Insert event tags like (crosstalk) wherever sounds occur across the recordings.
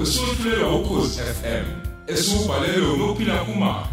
wesufulelwa ukhozi FM esubhalelwe ngophila kumama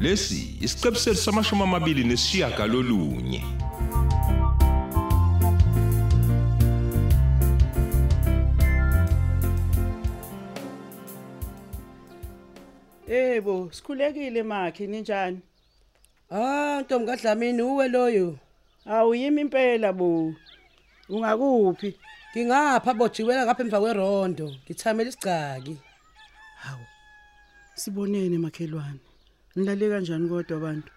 lesi isiqebu samashumi amabili nesishiyagalolunye Yebo, sikhulekile makhe ninjani? Ah, Ntombi kaDlamini uwe loyo. Awuyimi impela bo. Ungakuphi? Ngingapha bojiwela ngapha emva kwerondo. Ngithamela isigcaki. Hawu. Sibonene makhelwane. Nilale kanjani kodwa abantu?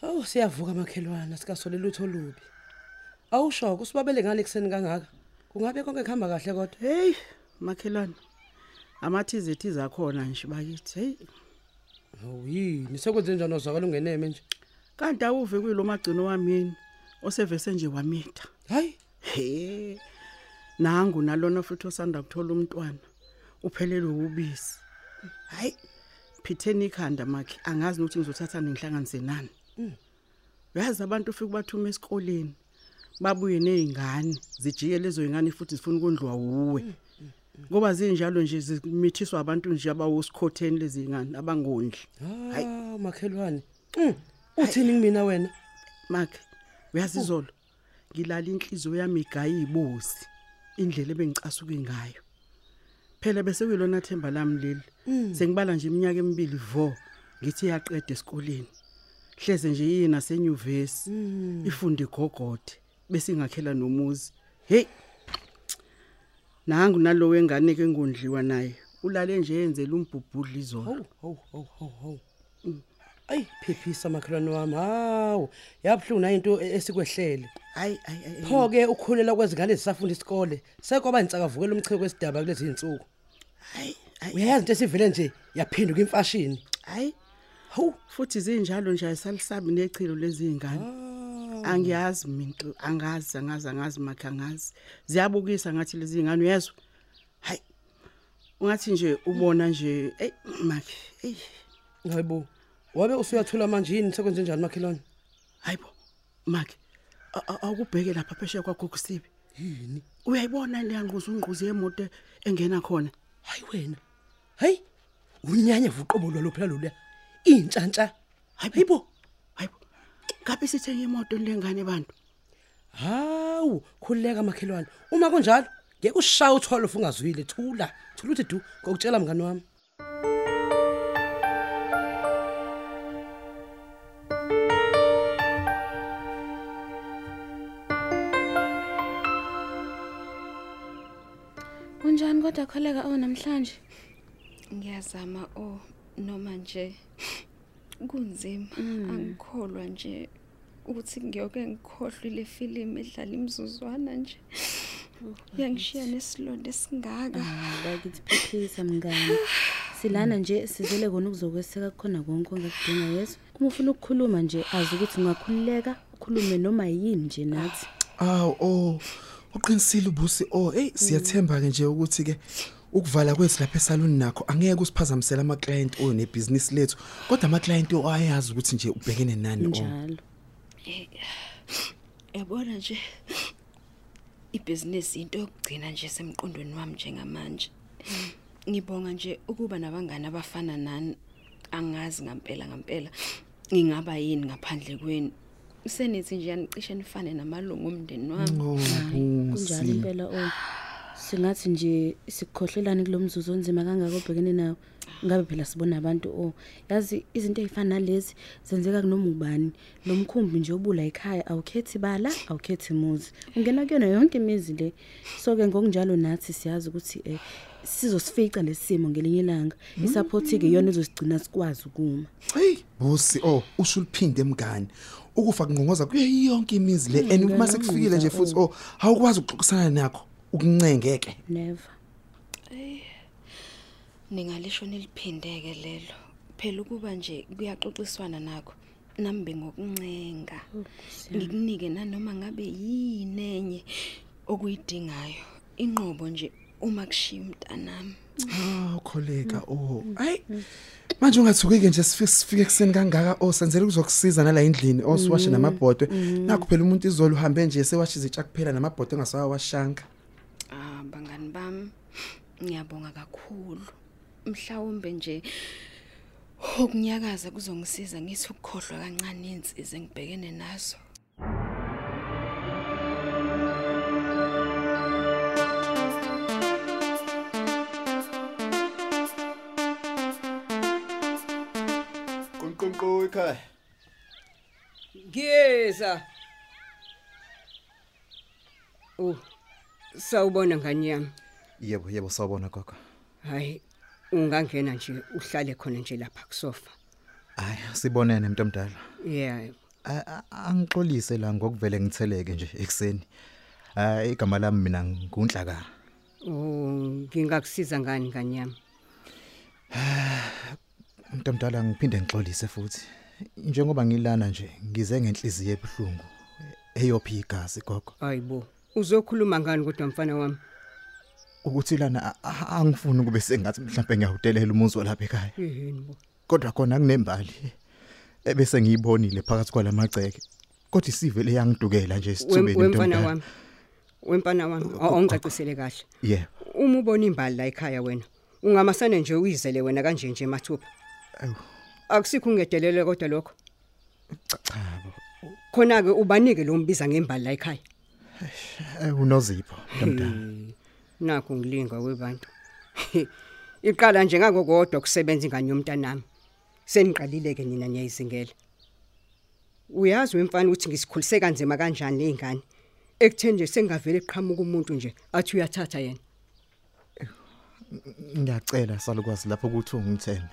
Hawu siyavuka makhelwana sikasole lutho lubi. Awusho kusibabele ngale kuseni kangaka. Kungabe konke kuhamba kahle kodwa? Hey, makhelwane. Amathize thiza khona nje bakithi. Hey, Hawu yini sekwenze njani ozwakala ungeneme nje? kanti awuve kuyilo magcino wami yini osevese nje wamitha. Hayi, He. Nangu nalona futhi osanda kuthola umntwana. Uphelelwe ubisi. Hayi. Phitheni ikhanda makhe angazi ukuthi ngizothatha nenhlanganise nani. Uyazi abantu ufike bathuma esikoleni. Babuye nezingane zijike lezo zingane futhi zifuna ukondliwa uwe. Ngoba zinjalo nje zimithiswa abantu nje abawosikhotheni lezi ngane abangondli. Hayi. ah makhelwane. Mm, Uthini kumina wena? Makhe uyazi izolo ngilala inhliziyo yami igaya izibusi indlela ebengicasuke ngayo. Phela bese kuyilona themba lami leli. Sengibala nje iminyaka emibili vo ngithi yaqeda esikoleni. Hleze nje yina senyuvesi ifunde igogode bese ingakhela nomuzi. Hey. Nangu nalo wengane ke ngondliwa naye. Ulale nje yenzela umbhubhudla izolo. Hawu, hawu, hawu, hawu, hawu. Ay, phephisa makhelwane wami. Hawu, yabhlungu na into e- esikwehlele. Hayi hayi. Pho ke ukhulela kwezingane zisafunda isikole. Sekwaba insakavukela umcheke kwesidaba kulezi insuku. Hayi. Uyazi into esivele nje yaphinduka imfashini. Hayi. Hawu, futhi zinjalo nje ayisalisabi nechilo lezi ngane angiyazi mina angazi angazi angazi makhe angazi ziyabukisa ngathi lezi ngane uyezwa hayi ungathi nje ubona nje ey makhe ey hayibo. Wabe usuyathula manje yini sekwenze njani makhelwane? hayibo makhe a- a- awukubheke lapha phesheya kwakho kusibe Yini? uyayibona le ngquzu ngquzu yemoto engena khona Hayi wena. Hayi. Unyanya vuqobo lo phela lo le. Intshantsa. hayibo hayibo ngabe sithenge imoto lengane bantu Hawu, khuleka makhelwane. Uma kunjalo, ngeke ushaya uthwalo ungazwile thula. Thula uthi du ngokutshela mngani wami. Kodwa kholeka o namhlanje? Ngiyazama o noma nje kunzima angikholwa nje ukuthi ngiyoke ngikhohlwe le film edlala imzuzwana nje. Uyangishiya nesilonda esingaka. Bakithi phephisa mngani. Silana nje sizele kona ukuzokweseka khona konke ongakudinga yeso. Uma ufuna ukukhuluma nje azi ukuthi ungakhululeka ukhulume noma yini nje nathi. Aw oh uqinisile ubusi oh hey siyathemba ke nje ukuthi ke ukuvala kwethu lapha esaluni nakho angeke usiphazamisele ama client o nebusiness lethu kodwa ama client o ayazi ukuthi nje ubhekene nani o Njalo. Yabona nje ibusiness into yokugcina nje semqondweni wami njengamanje. Ngibonga nje ukuba nabangani abafana nani angazi ngempela ngempela ngingaba yini ngaphandle kwenu. Senithi nje yanicishe nifane namalungu omndeni wami. oh Kunjalo busi impela o. Singathi nje sikukhohlelana kulomzuzu onzima kangaka obhekene nawo. Ngabe phela sibona abantu o. Yazi izinto ezifana nalezi zenzeka kunoma ubani. Lo mkhumbi nje obula ekhaya awukhethi bala, awukhethi muzi. Ungena kuyona yonke imizi le. So ke ngokunjalo nathi siyazi ukuthi eh sizosifica lesimo ngelinye ilanga. Isupport ke iyona ezosigcina sikwazi ukuma. hey busi oh usuliphinde emngani ukufa kunqongoza kuye yonke imizi le and uma sekufikile nje futhi oh awukwazi ukuxoxisana nakho ukuncengeke Never. Ningalisho niliphindeke lelo. Phela ukuba nje kuyaxoxiswana nakho. Nambe ngokuncenga. Ngikunike nanoma ngabe yini enye okuyidingayo. Inqobo nje uma kushiya umntanami. ah ukholeka oh hayi manje ungathuki ke nje sifike sifike kuseni kangaka osenzele kuzokusiza nala endlini osiwashe namabhodwe nakho phela umuntu izolo uhambe nje sewashe izitsha kuphela namabhodwe engasawashanga Ah bangani bami ngiyabonga kakhulu. Mhlawumbe nje ukunyakaza kuzongisiza ngithi ukukhohlwa kancane insizwe engibhekene nazo. Qonqonqo ekhaya. Ngiyeza. Oh. Sawubona ngani yami. Yebo, yebo sawubona gogo. Hayi, ungangena nje uhlale khona nje lapha kusofa. Hayi, sibonene mntu omdala. Yeah. A- a- Angixolise la ngokuvele ngitheleke nje ekseni. Hayi igama lami mina ngunhlaka. Oh, ngingakusiza ngani ngani yami? (sighs) Mntu omdala ngiphinde ngixolise futhi. Njengoba ngilana nje ngize ngenhliziyo ebuhlungu. Eyophi igazi gogo. Hayibo. Uzokhuluma ngani kodwa mfana wami? Ukuthi lana angifuni kube sengathi mhlawumbe ngiyawudelela umuzi walapha ekhaya. Yini bo? Kodwa khona kunembali. Ebese ngiyibonile phakathi kwalamagceke. Kodwa isivele yangidukela nje Wem- isithubeni Wemfana wami. Wemfana wami, awungicacisele kahle. Yebo. Uma ubona imbali la ekhaya wena, ungamasane nje uyizele wena kanje nje mathupha. Akusikho ungedelele kodwa lokho. Cha. Khona ke ubanike lo mbiza ngembali la ekhaya. Eh unozipho mntamdala. Hmm, Nakho ngilinga webantu. (laughs) Iqala nje ngako kodwa kusebenza ingane yomntanami. Seniqalile ke nina niyayizingela. Uyazi wemfana ukuthi ngisikhulise kanzima kanjani lezingane. Ekutheni nje sengavele eqhamuka umuntu nje athi uyathatha yena. Ngiyacela salukwazi lapho ukuthi ungithembe.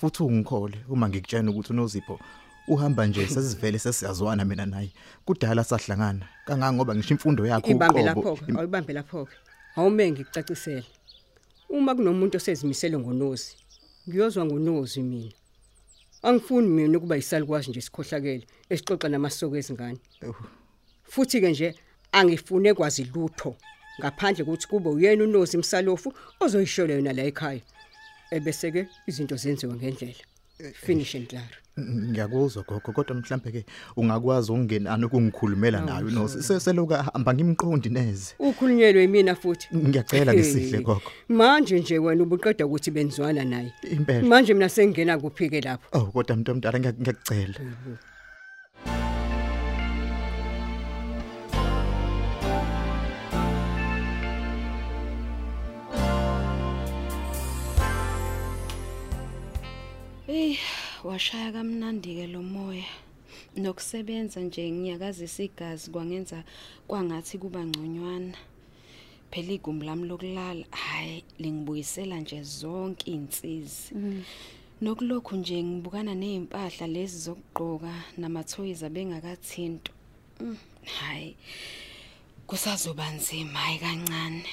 Futhi ungikhole uma ngikutshela ukuthi unozipho uhamba nje sesivele sesiyazwana mina naye. Kudala sahlangana kangangoba ngisho imfundo yakho Ibambe uqobo. lapho ke, awubambe lapho ke. Awume ngikucacisela. Uma kunomuntu osezimisele ngonozi, ngiyozwa ngonozi mina. Angifuni mina ukuba yisalukwazi nje sikhohlakele esixoxa namasoko ezingane. Futhi ke nje angifune kwazi lutho ngaphandle kokuthi kube uyena unozi imsalofu ozoyishola yona la ekhaya. Ebese ke izinto zenziwa ngendlela. Finish and clear. Ngiyakuzwa gogo kodwa mhlambe ke ungakwazi ukungenana ukungikhulumela nayo no seseloka hamba ngimqondi neze. Ukhulunyelwe yimina futhi. Ngiyacela ngisihle Hey, gogo. Manje nje wena ubuqeda ukuthi benzwana naye. Impela. Manje mina sengena kuphike lapho. Oh kodwa mntu omdala ngiya- ngiyakucela. Ey, washaya kamnandi ke lo moya. Nokusebenza nje ngiyakazisa igazi kwangenza kwangathi kuba ngconywana. Phela igumbi lami lokulala, hayi lingibuyisela nje zonke izinsizi. Nokulokhu nje ngibukana nezimpahla lezi zokugqoka namathoyiza abengakathinto. Mm, Hayi. Kusazoba nzima hayi kancane.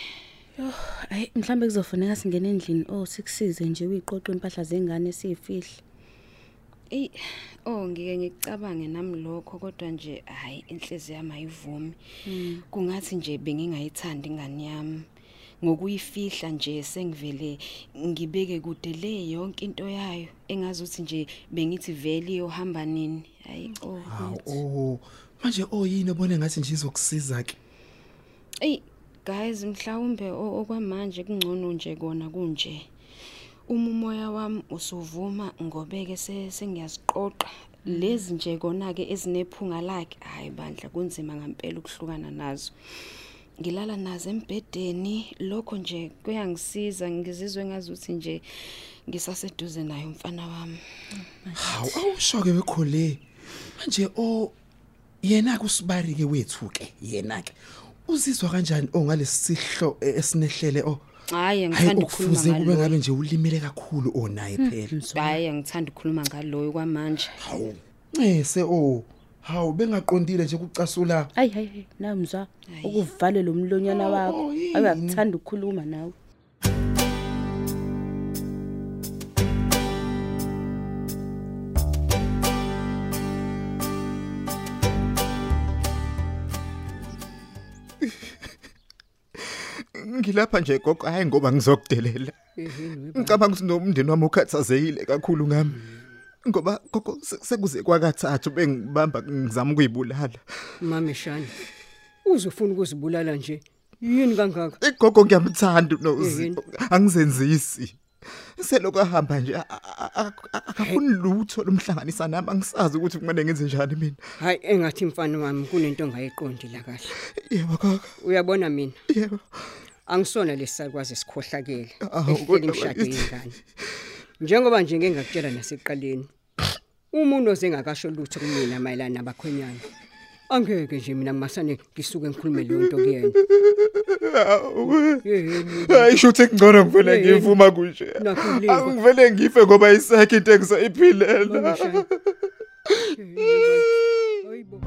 Hayi mhlambe kuzofuneka singene endlini oh sikusize nje uyiqoqa impahla zengane siyifihle. Ey, oh ngike ngikucabange nami lokho kodwa nje hayi inhliziyo yami ayivumi. Kungathi nje bengingayithandi ingane yami. Ngokuyifihla nje sengivele ngibeke kude le yonke into yayo engazuthi nje bengithi vele iyohamba nini. Hayi oh. Hawu oh manje oyini obone ngathi nje izokusiza ke. Ey guys mhlawumbe o- okwamanje kungcono nje kona kunje. Uma umoya wami usuvuma ngobeke se- sengiyaziqoqa lezi nje kona ke ezinephunga lakhe hayi bandla kunzima ngempela ukuhlukana nazo. Ngilala nazo embedeni lokho nje kuyangisiza ngizizwe ngazuthi nje ngisaseduze naye umfana wami. Hawu awushoke wekhole. Manje o yena kusibari ke wethu ke yena ke. Uzizwa kanjani ongalesihlo esinehlele o? Hayi Hayi ngithanda ukukhuluma ngalo. ngabe nje ulimele kakhulu onaye phela. Hayi ngithanda ukukhuluma ngaloyo kwamanje. Hawu. Ncese o. Hawu bengaqondile nje ukucasula. Hayi hayi hayi, nawe mzwa Hayi. ukuvale lo mlonyana wakho. Oh, yini? Ayakuthanda ukukhuluma nawe. Ngilapha nje gogo hayi ngoba ngizokudelela ngicabanga ukuthi nomndeni wami ukhathazekile kakhulu ngami. Ngoba gogo se- sekuze kwakathathu bengibamba ngizama ukuyibulala. Mama shani uzofuna ukuzibulala nje? Yini kangaka? Igogo ngiyamthanda unozi. Yini? angizenzisi. Seloko ahamba nje a- a- a- a- akafuni lutho lomhlanganisa nami. Angisazi ukuthi kumele ngenze njani mina. Hayi engathi mfana wami kunento ongayiqondi la kahle. Yebo gogo. Uyabona mina? Yebo. Angisona lesakwazi esikhohlakele Awu, ehleli kodwa imshado bakithi. (laughs) yengane njengoba nje ngeke ngakutshela naseqaleni umuntu ozengakasho lutho kumina mayelana nabakhwenyana angeke nje mina masane ngisuke ngikhulume leyo nto kuyena yeheni hayi sho ukuthi kungcono ngivele Yini? ngivuma kunje Nakho uliva. angivele ngife ngoba isekho into engisayiphilela Mama Shani. hayibo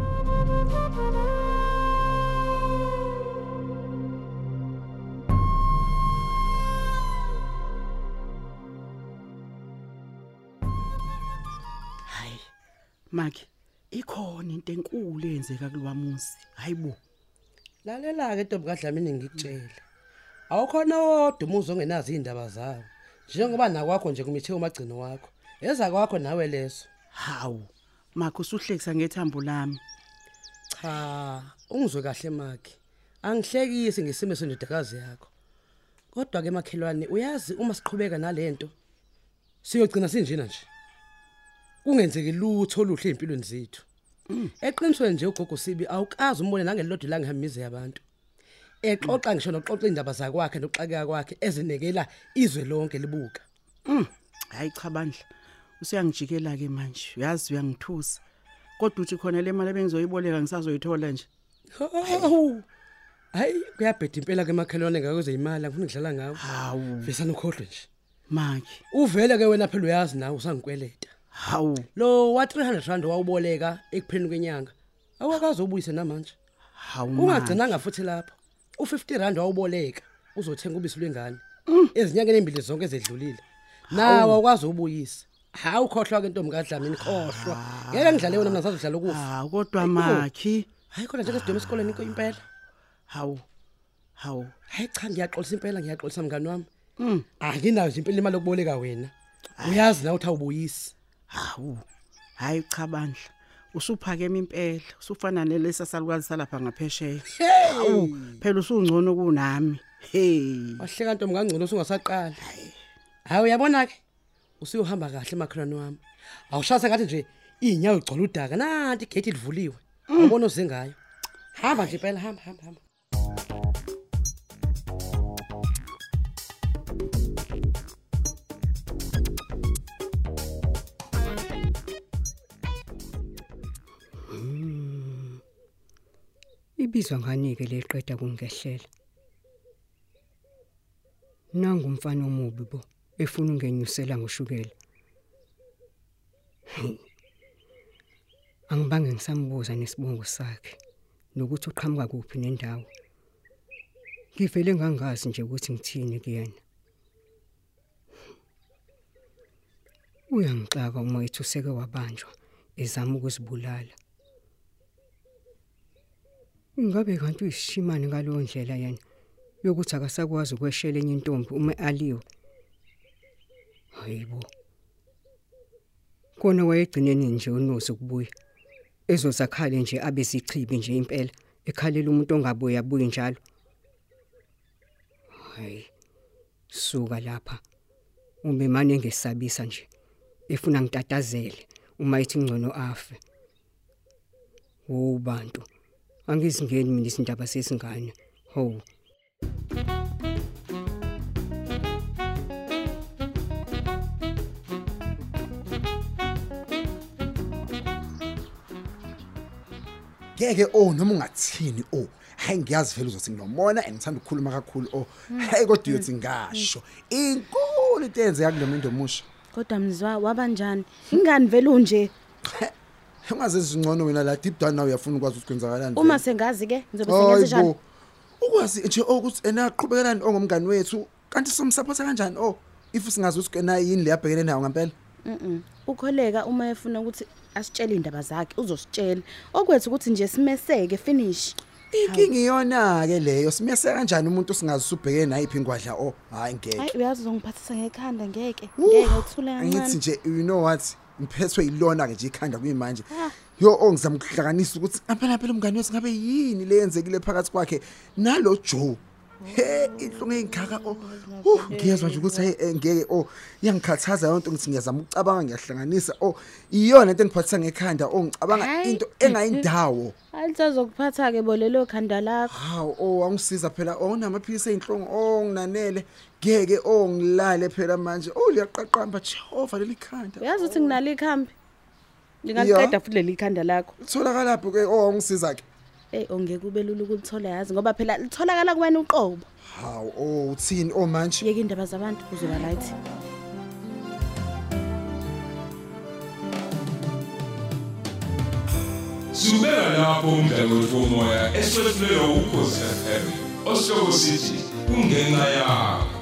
maki ikhona into enkulu eyenzeka kulwamuzi hayibo. Lalela ke ntombi kaDlamini ngikutshela. Awukhona wodwa umuzi ongenazi indaba zawo njengoba nakwakho nje kumithe umagcino wakho. Eza kwakho nawe leso. Hawu maki usuhlekisa ngethambo lami. Cha ungizwe kahle makhe angihlekisi ngesimo sendodakazi yakho. Kodwa ke makhelwane uyazi uma siqhubeka nalento siyogcina sinjena nje. Kungenzeki lutho oluhle empilweni zethu. Eqinisweni nje ugogo sibi awukazi umbone nangelilodwa la ngihamize yabantu exoxa ngisho noxoxa indaba zakwakhe noxakeka kwakhe ezinekela izwe lonke libuka. Hayi cha bandla usiyangijikela ke manje uyazi uyangithusa. Kodwa uthi khona le mali bengizoyiboleka ngisazoyithola nje. Hawu! Hayi kuyabheda impela ke makhelwane ngakuze imali angifuni ngidlala ngawo. Hawu. Vesana ukhohlwe nje. Maki. Uvele ke wena phela uyazi nawe usangikweleta. Hawu. Lo wa 300 rand wawuboleka ekupheleni kwenyanga awakazi ubuyise namanje. Hawu Maki. ungagcinanga futhi lapho. U50 rand wawuboleka uzothenga ubisi lwengane. Ezinyakeni embili zonke ezedlulile. Nawe awukwazi ubuyisa hawu ukhohlwa ke ntombi kaDlamini khohlwa ngeke ngidlale wena mina ngisazodlala ukufa hawu kodwa maki hayi khona nje kesidome esikoleni inko impela. Hawu hawu. Hayi cha ngiyaxolisa impela ngiyaxolisa mngani wami. Anginayo nje impela imali yokuboleka wena. Uyazi na uthi awubuyisi. Hawu hayi cha bandla. Usuphakeme impela usufana nelesa salukwazi salapha ngaphesheya. Hawu phela usungcono kunami. Hey! Wahleka ntombi kangcono usungasaqala hayi. Uyabona ke usuyohamba kahle emakhelwane wami. Awushasa ngathi nje inyawo igcwala udaka. Nanti igate livuliwe. Awubona uze ngayo. Hamba nje phela hamba hamba hamba. Ibizwa ngani ke leqeda kungehlela nangu umfana omubi bo efuna ungenyusela ngoshukela. Angibange ngisambuza nesibongo sakhe nokuthi uqhamuka kuphi nendawo. Ngivele ngangazi nje ukuthi ngithini kuyena. Uyangixaka uma ethi useke wabanjwa ezama ukuzibulala. Ingabe kanti uyishimane ngalowo ndlela yena yokuthi akasakwazi ukweshela enye intombi uma aliwe. Hayibo. Kona wayegcineni nje unozi kubuya. Ezozakhale nje abe sichibi nje impela ekhalela umuntu ongabuya abuye njalo. Hayi. Suka lapha. Umbe manje ngesabisa nje. Efuna ngitatazele uma ethi ngcono afe. Wo bantu. Angizingeni mina izindaba sesingane. Ho ngeke oh noma ungathini oh hayi ngiyazi vele uzothi nginomona and ngithanda ukukhuluma kakhulu oh hayi kodwa uyothi ngasho inkulu into eyenzeka kulo muntu omusha. Kodwa mzwa wabanjani ingani vele unje? Ungaze zingcono wena la deep down now uyafuna ukwazi ukuthi kwenzakalani uma sengazi ke ngizobe sengenze njani Hayibo. ukwazi nje ukuthi ena aqhubelani ongomngani wethu kanti somsupport kanjani? Oh if singazi ukuthi kena yini le yabhekene nayo ngempela Mhm. ukholeka uma efuna ukuthi asitshele indaba zakhe uzositshela. Okwethu ukuthi nje simeseke finish. Inkinga iyona ke leyo. Simese kanjani umuntu singazi subheke nayiphi ingwadla? Oh hayi ngeke. Hayi uyazi uzongiphathisa ngekhanda ngeke. Ngeke uthule kancane. nje you know what? Ngiphethwe yilona ke nje ikhanda kuyimanje Ah. yo ongizama ukuhlanganisa ukuthi ngempela phela umngane wethu ngabe yini leyenzekile phakathi kwakhe nalo Joe he inhlungu engikaka oh. Uh, ngiyezwa nje ukuthi hey eh, ngeke oh iyangikhathaza yonke ngithi ngiyazama ukucabanga ngiyahlanganisa oh. Iyona into engiphathisa ngekhanda oh ngicabanga Hayi. into engayindawo alisazokuphatha ke bolelo khanda lakho. Hawu oh angisiza phela oh namaphilisi einhlungu oh nginanele. Ngeke oh ngilale phela manje. Oh liyaqaqamba Jehova leli khanda. Uyazi ukuthi nginalo ikhambi? Ngingaliqeda futhi leli khanda lakho. Tholakala lapho ke oh ngisiza ke. Ey ongeke ube lula ukulithola yazi ngoba phela litholakala kuwena uqobo Hawu oh uthini oh manje? yeke indaba zabantu uzoba right Subela lapho umdlalo womoya eswetshulelwa ukhozi FM. Osihloko sithi kungenxa yakho.